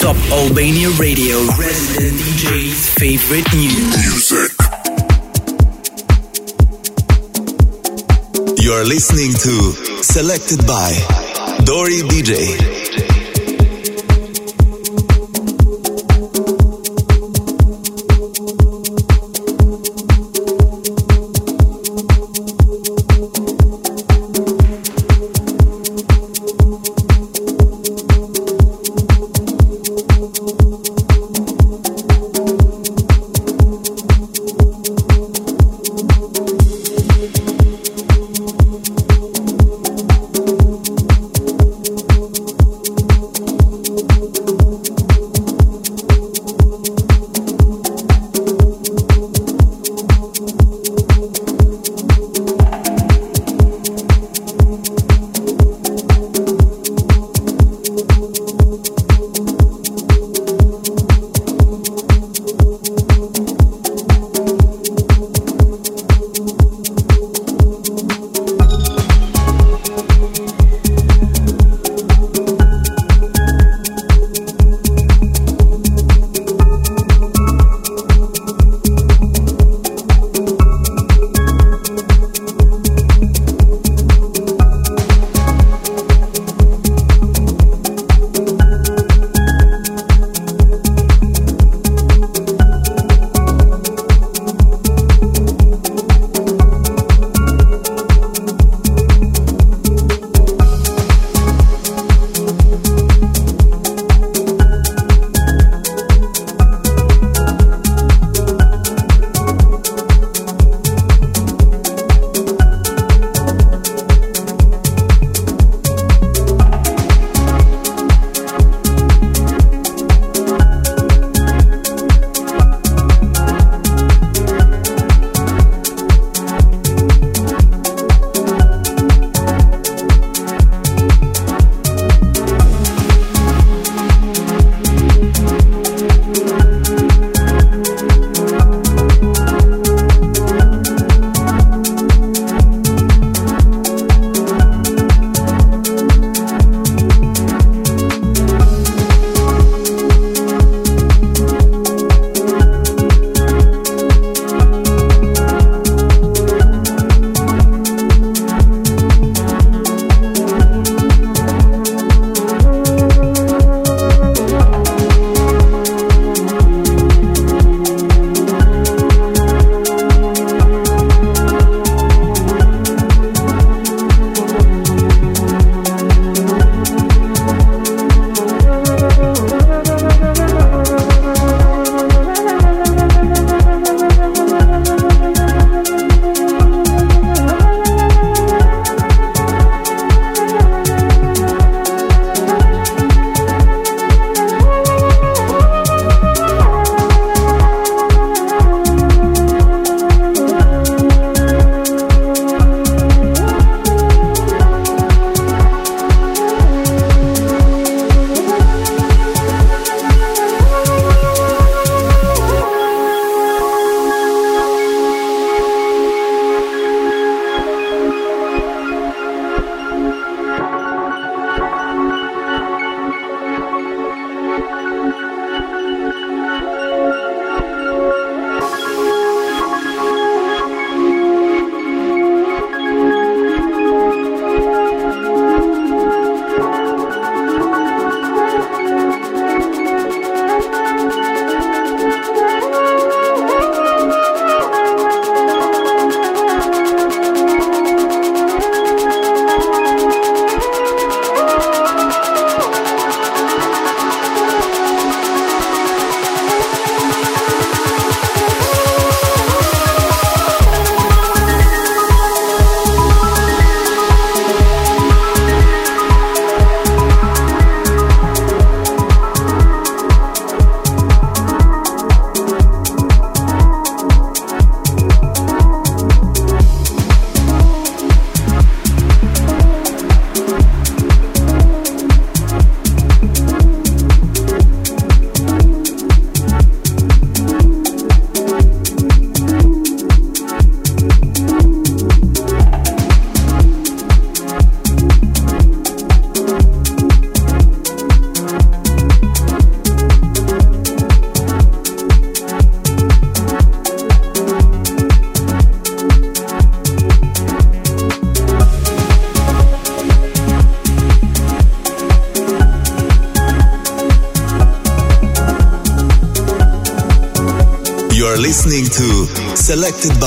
Top Albania Radio, resident DJ's favorite music. You're listening to Selected by Dori DJ.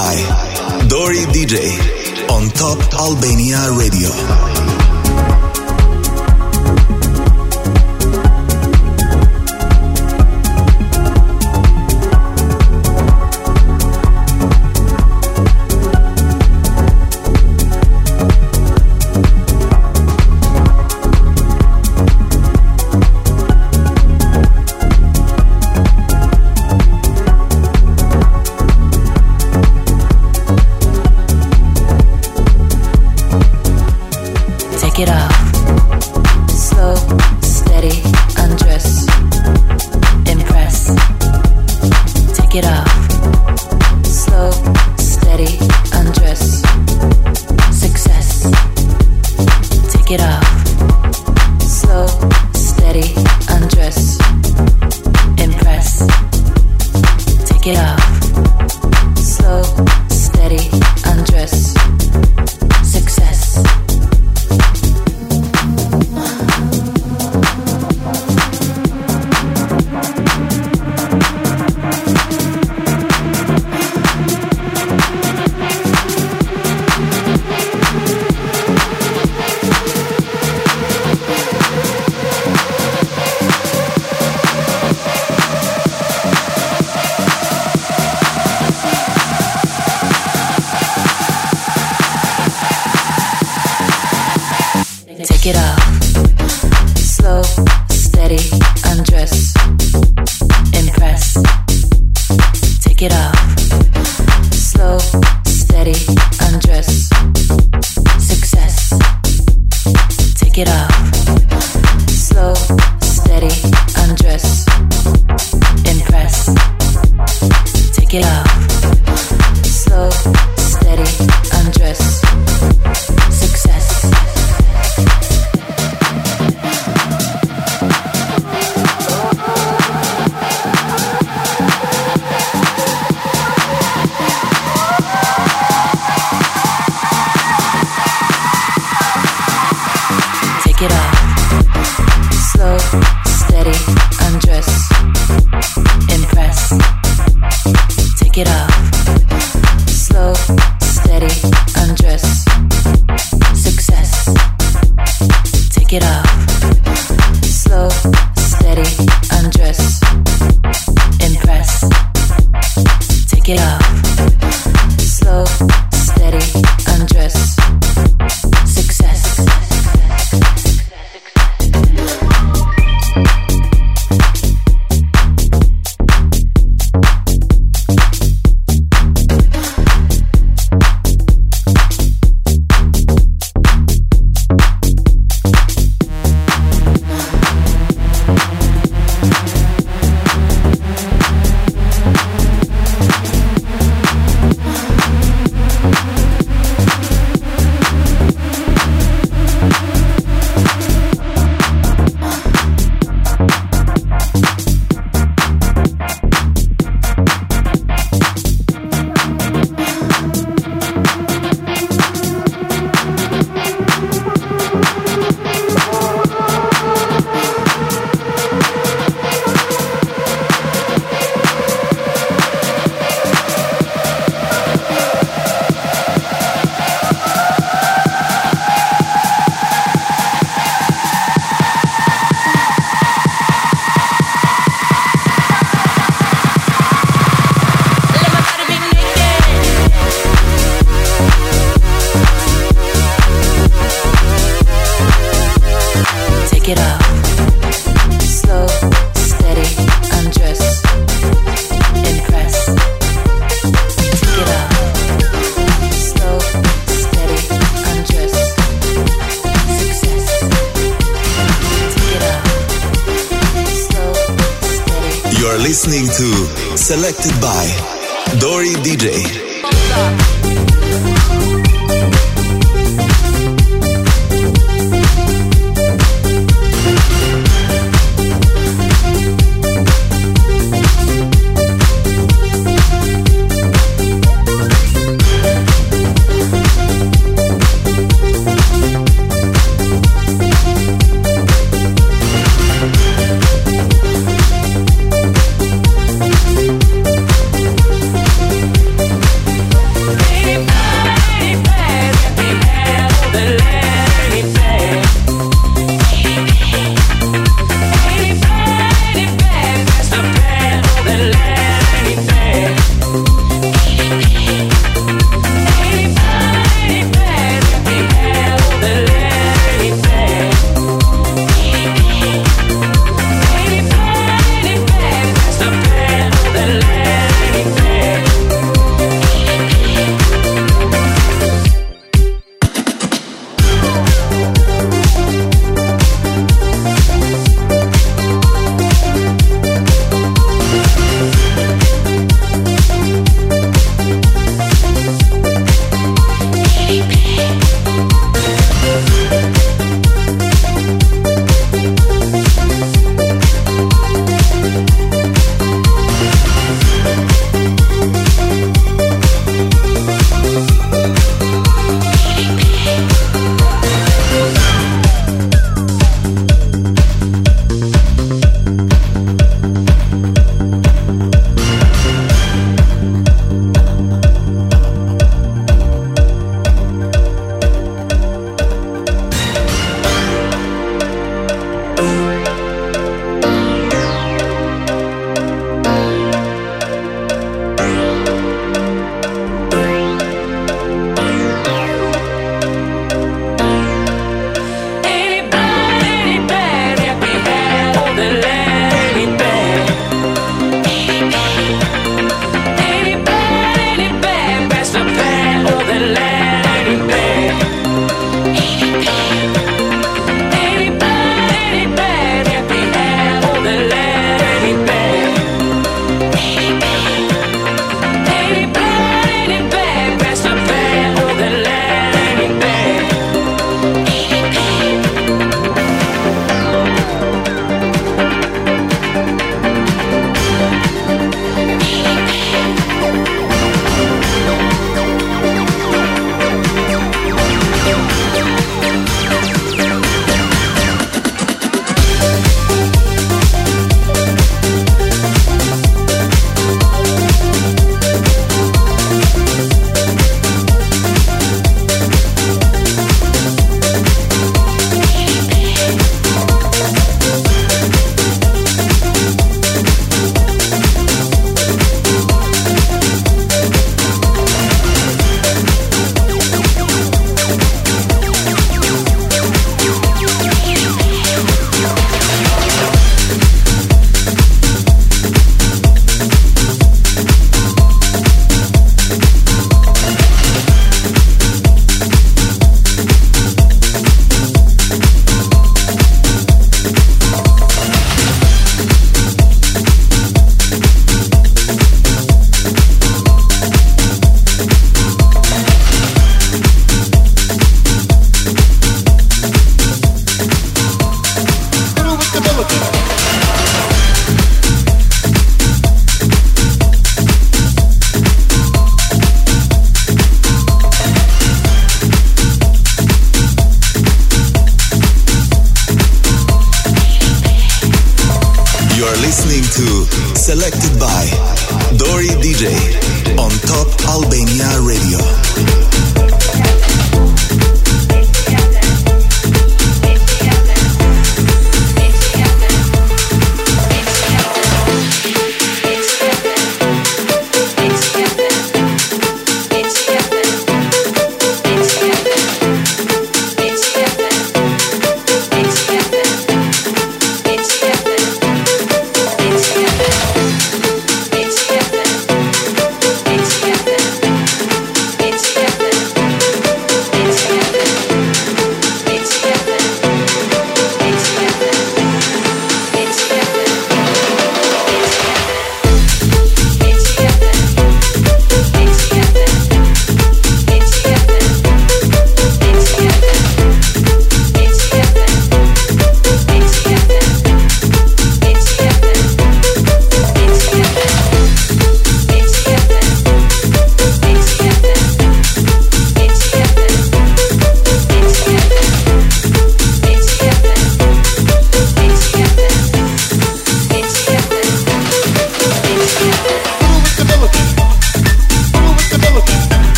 Selected Yeah. ready, undress, success, take it off. Slow, steady, undress, You're listening to Selected by Dori DJ.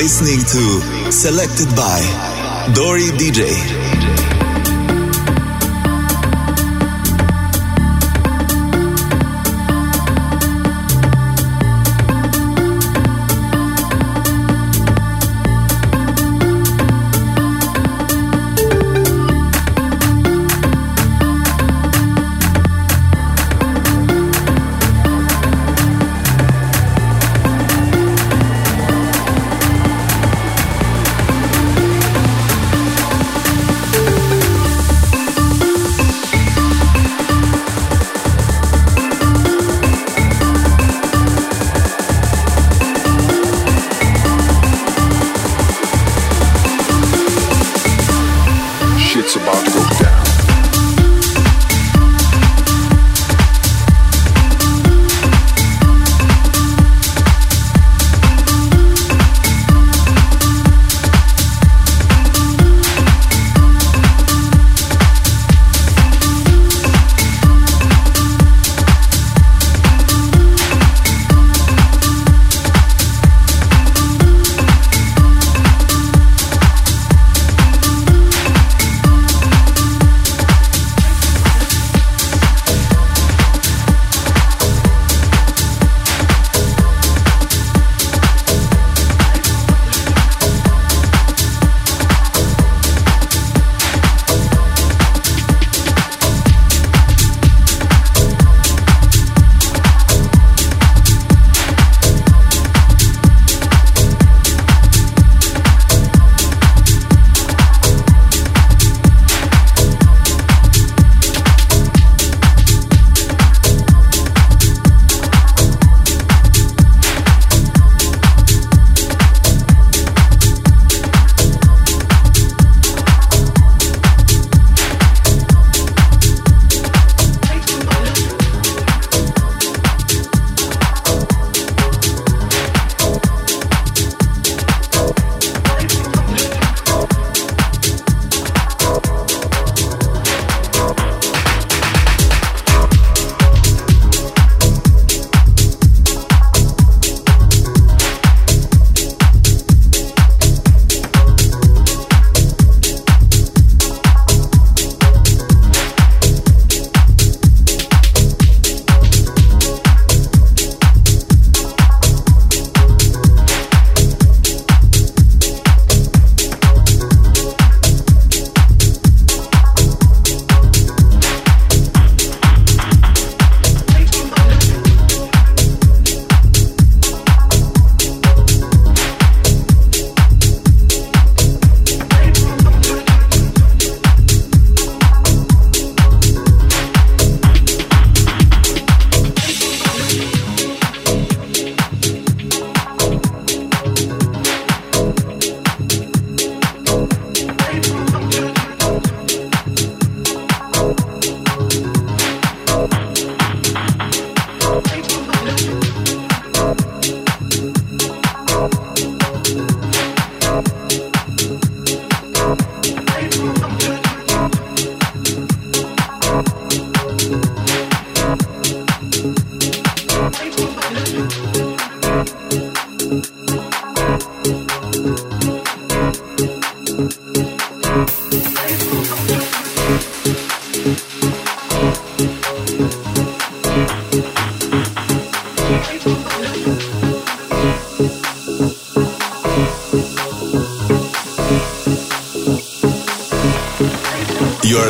Listening to Selected by Dori DJ.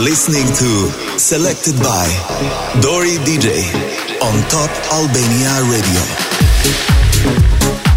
Listening to Selected by Dori DJ on Top Albania Radio.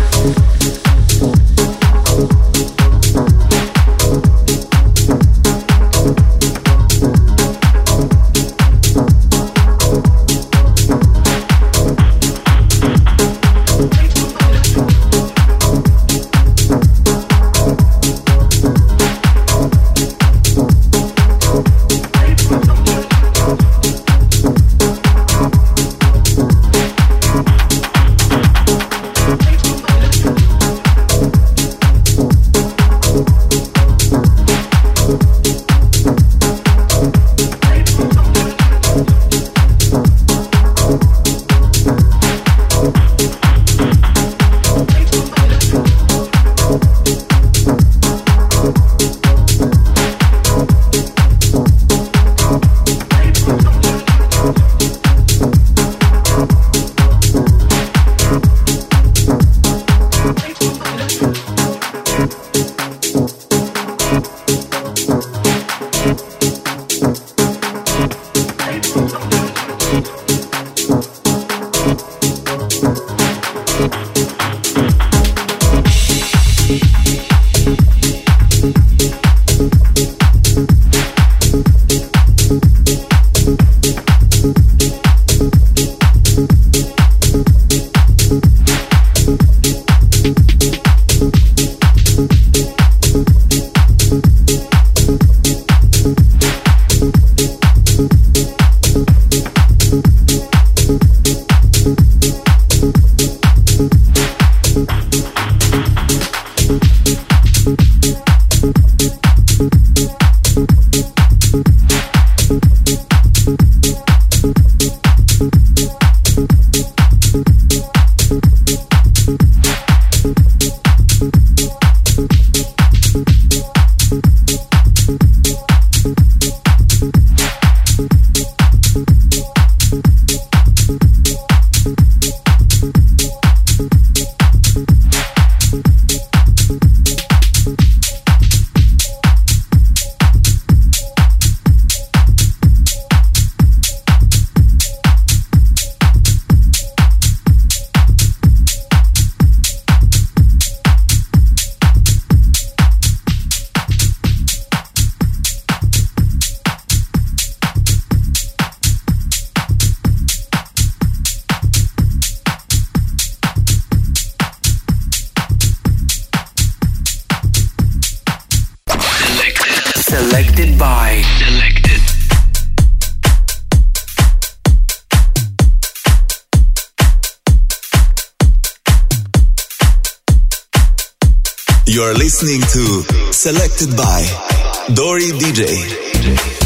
You're listening to Selected by Dori DJ.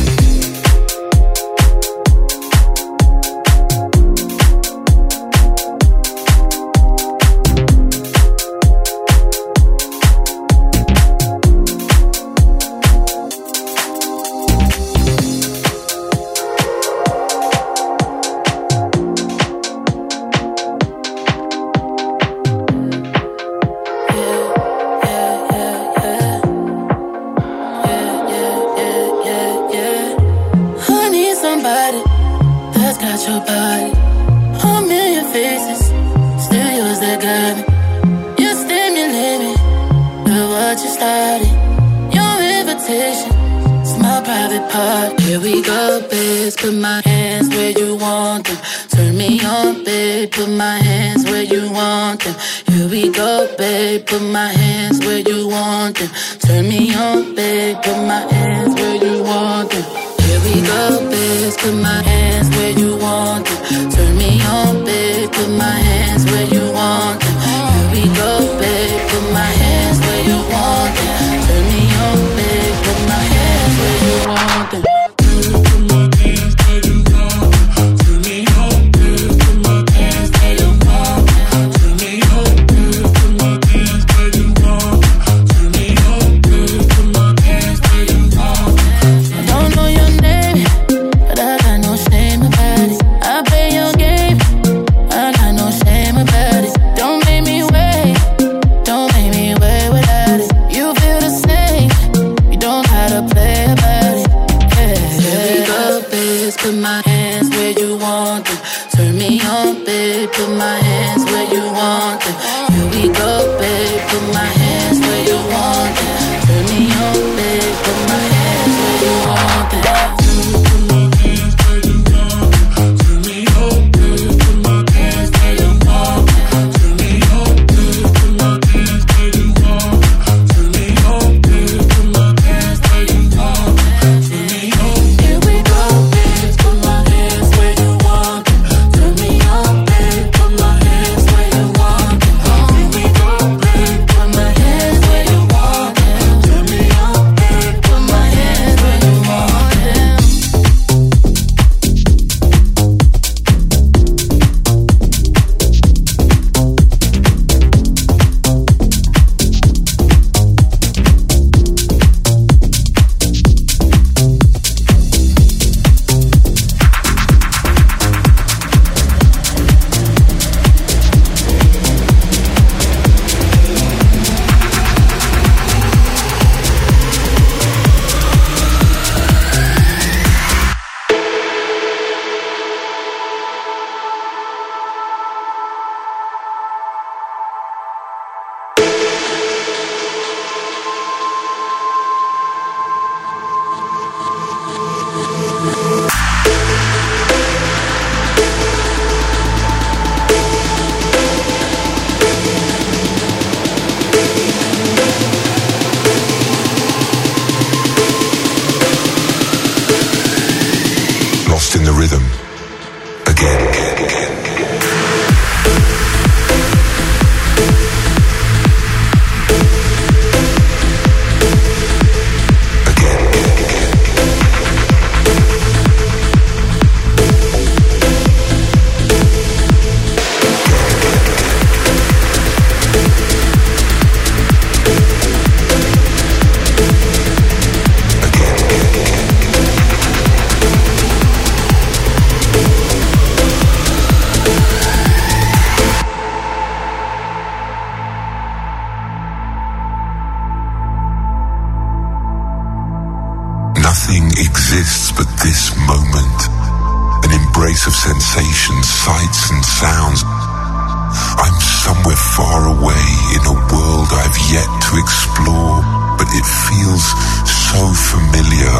feels so familiar.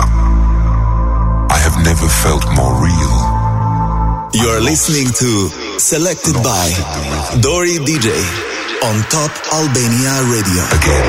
I have never felt more real. You're listening to Selected by Dori DJ on Top Albania Radio. Again.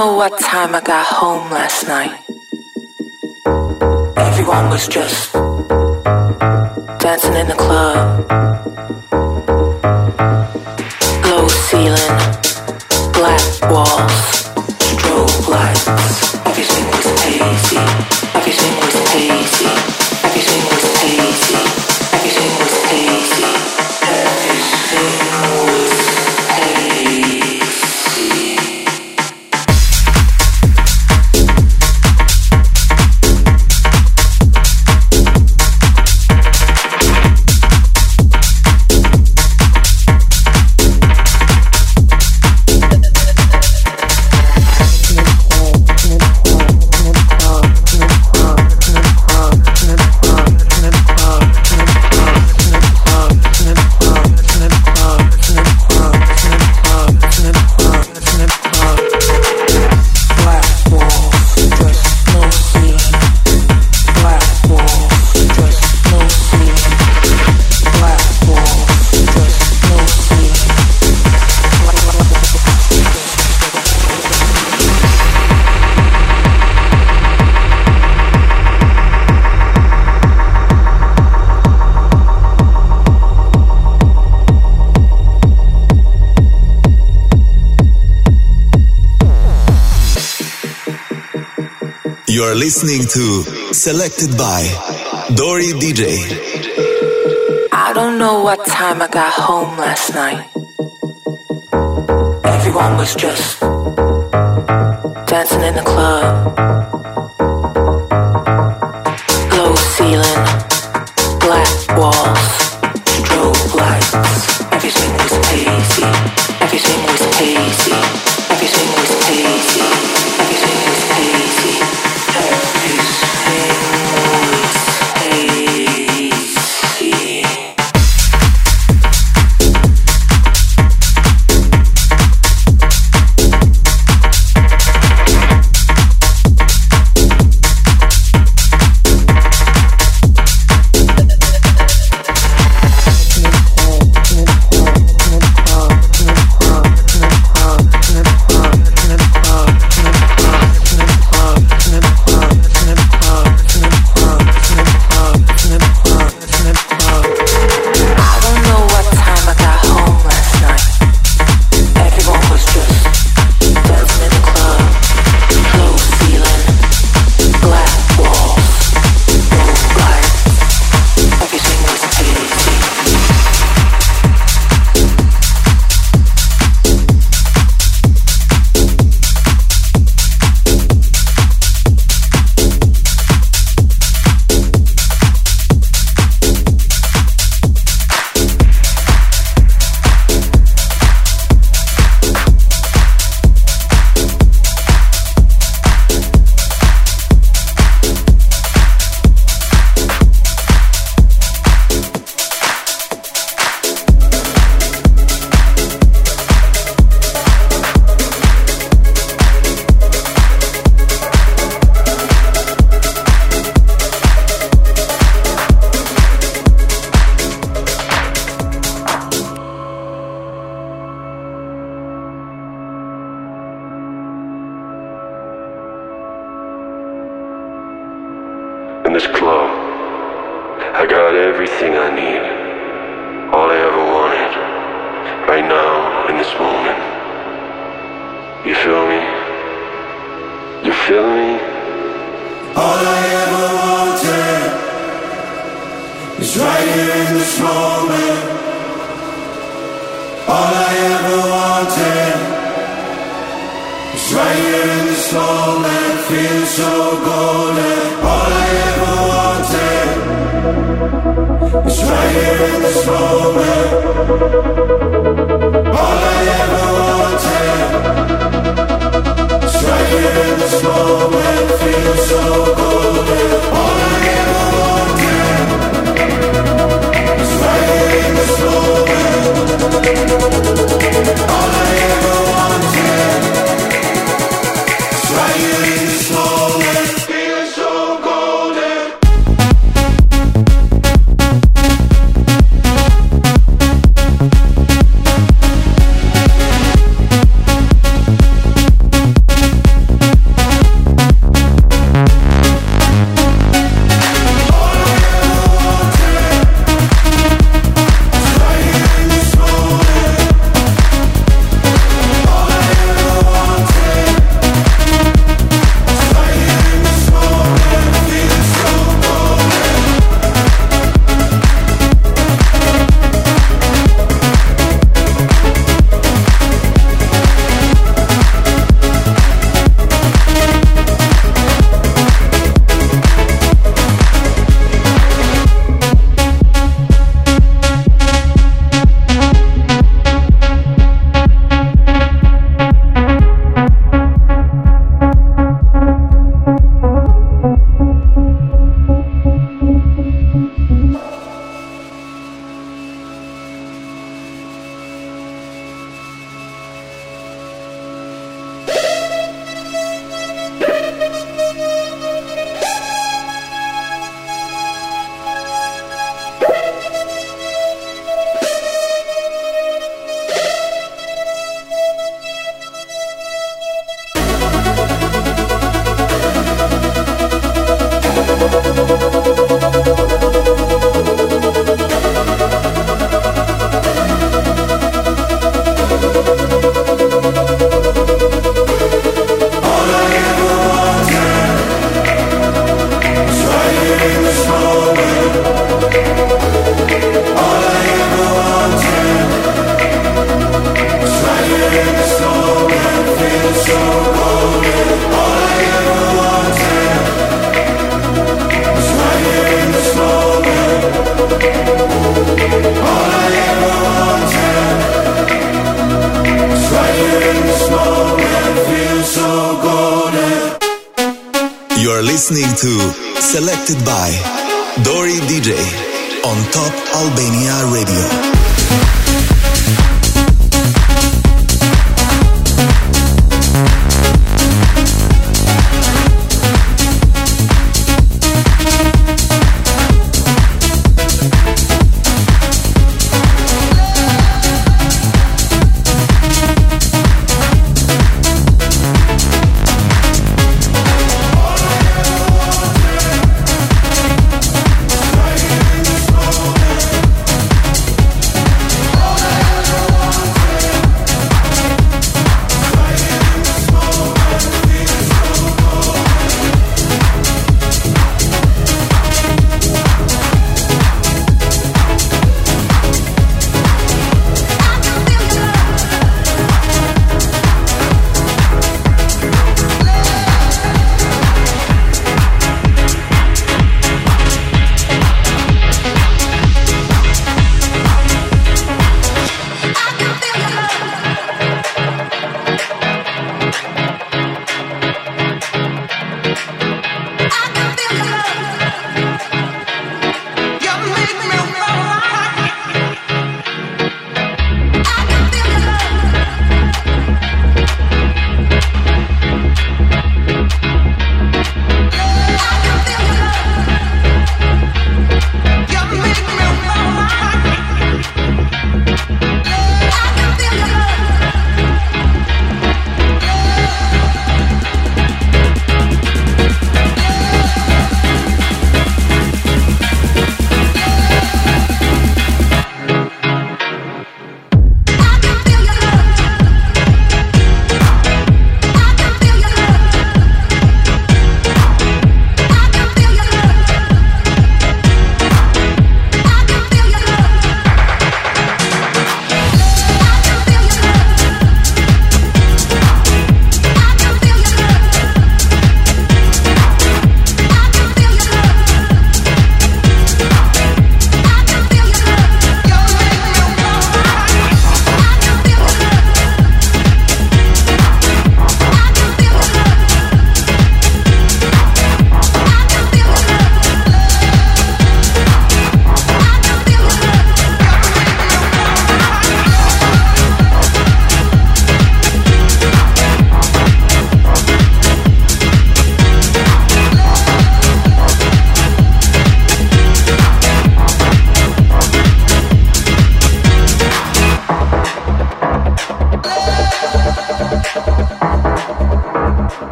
know what time I got home last night. Everyone was just dancing in the club. Low ceiling, black walls. listening to Selected by Dori DJ. I don't know what time I got home last night. Everyone was just dancing in the club.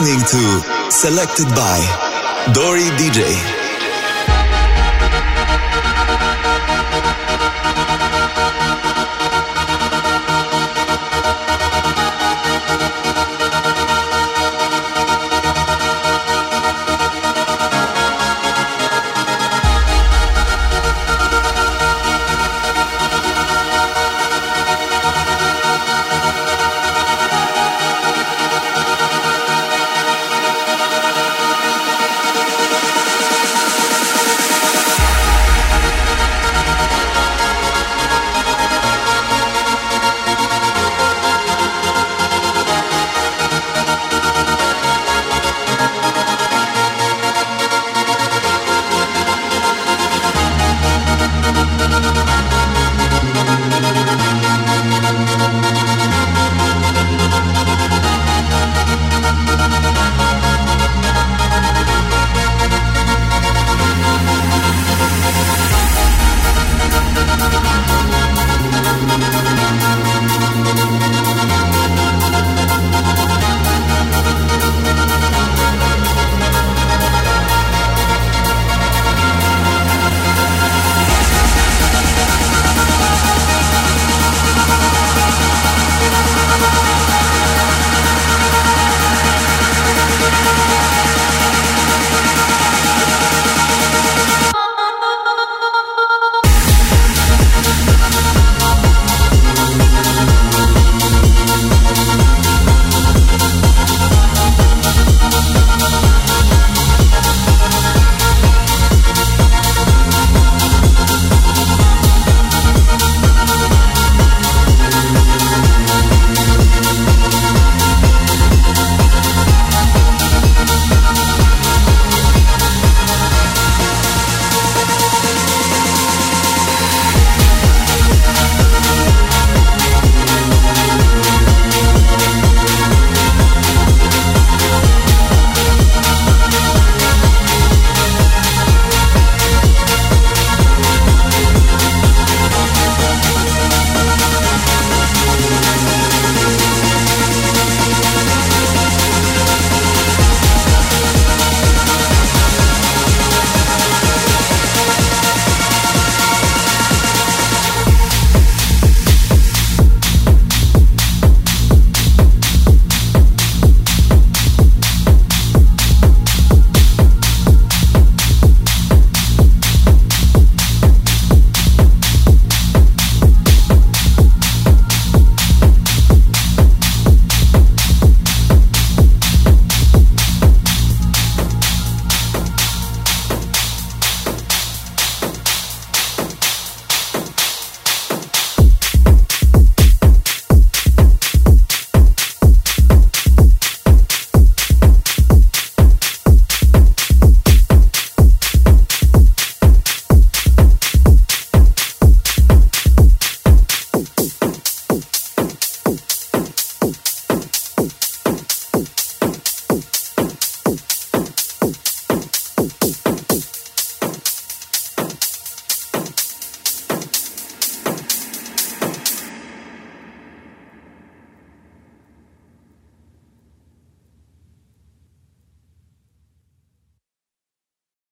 Listening to Selected by Dori DJ.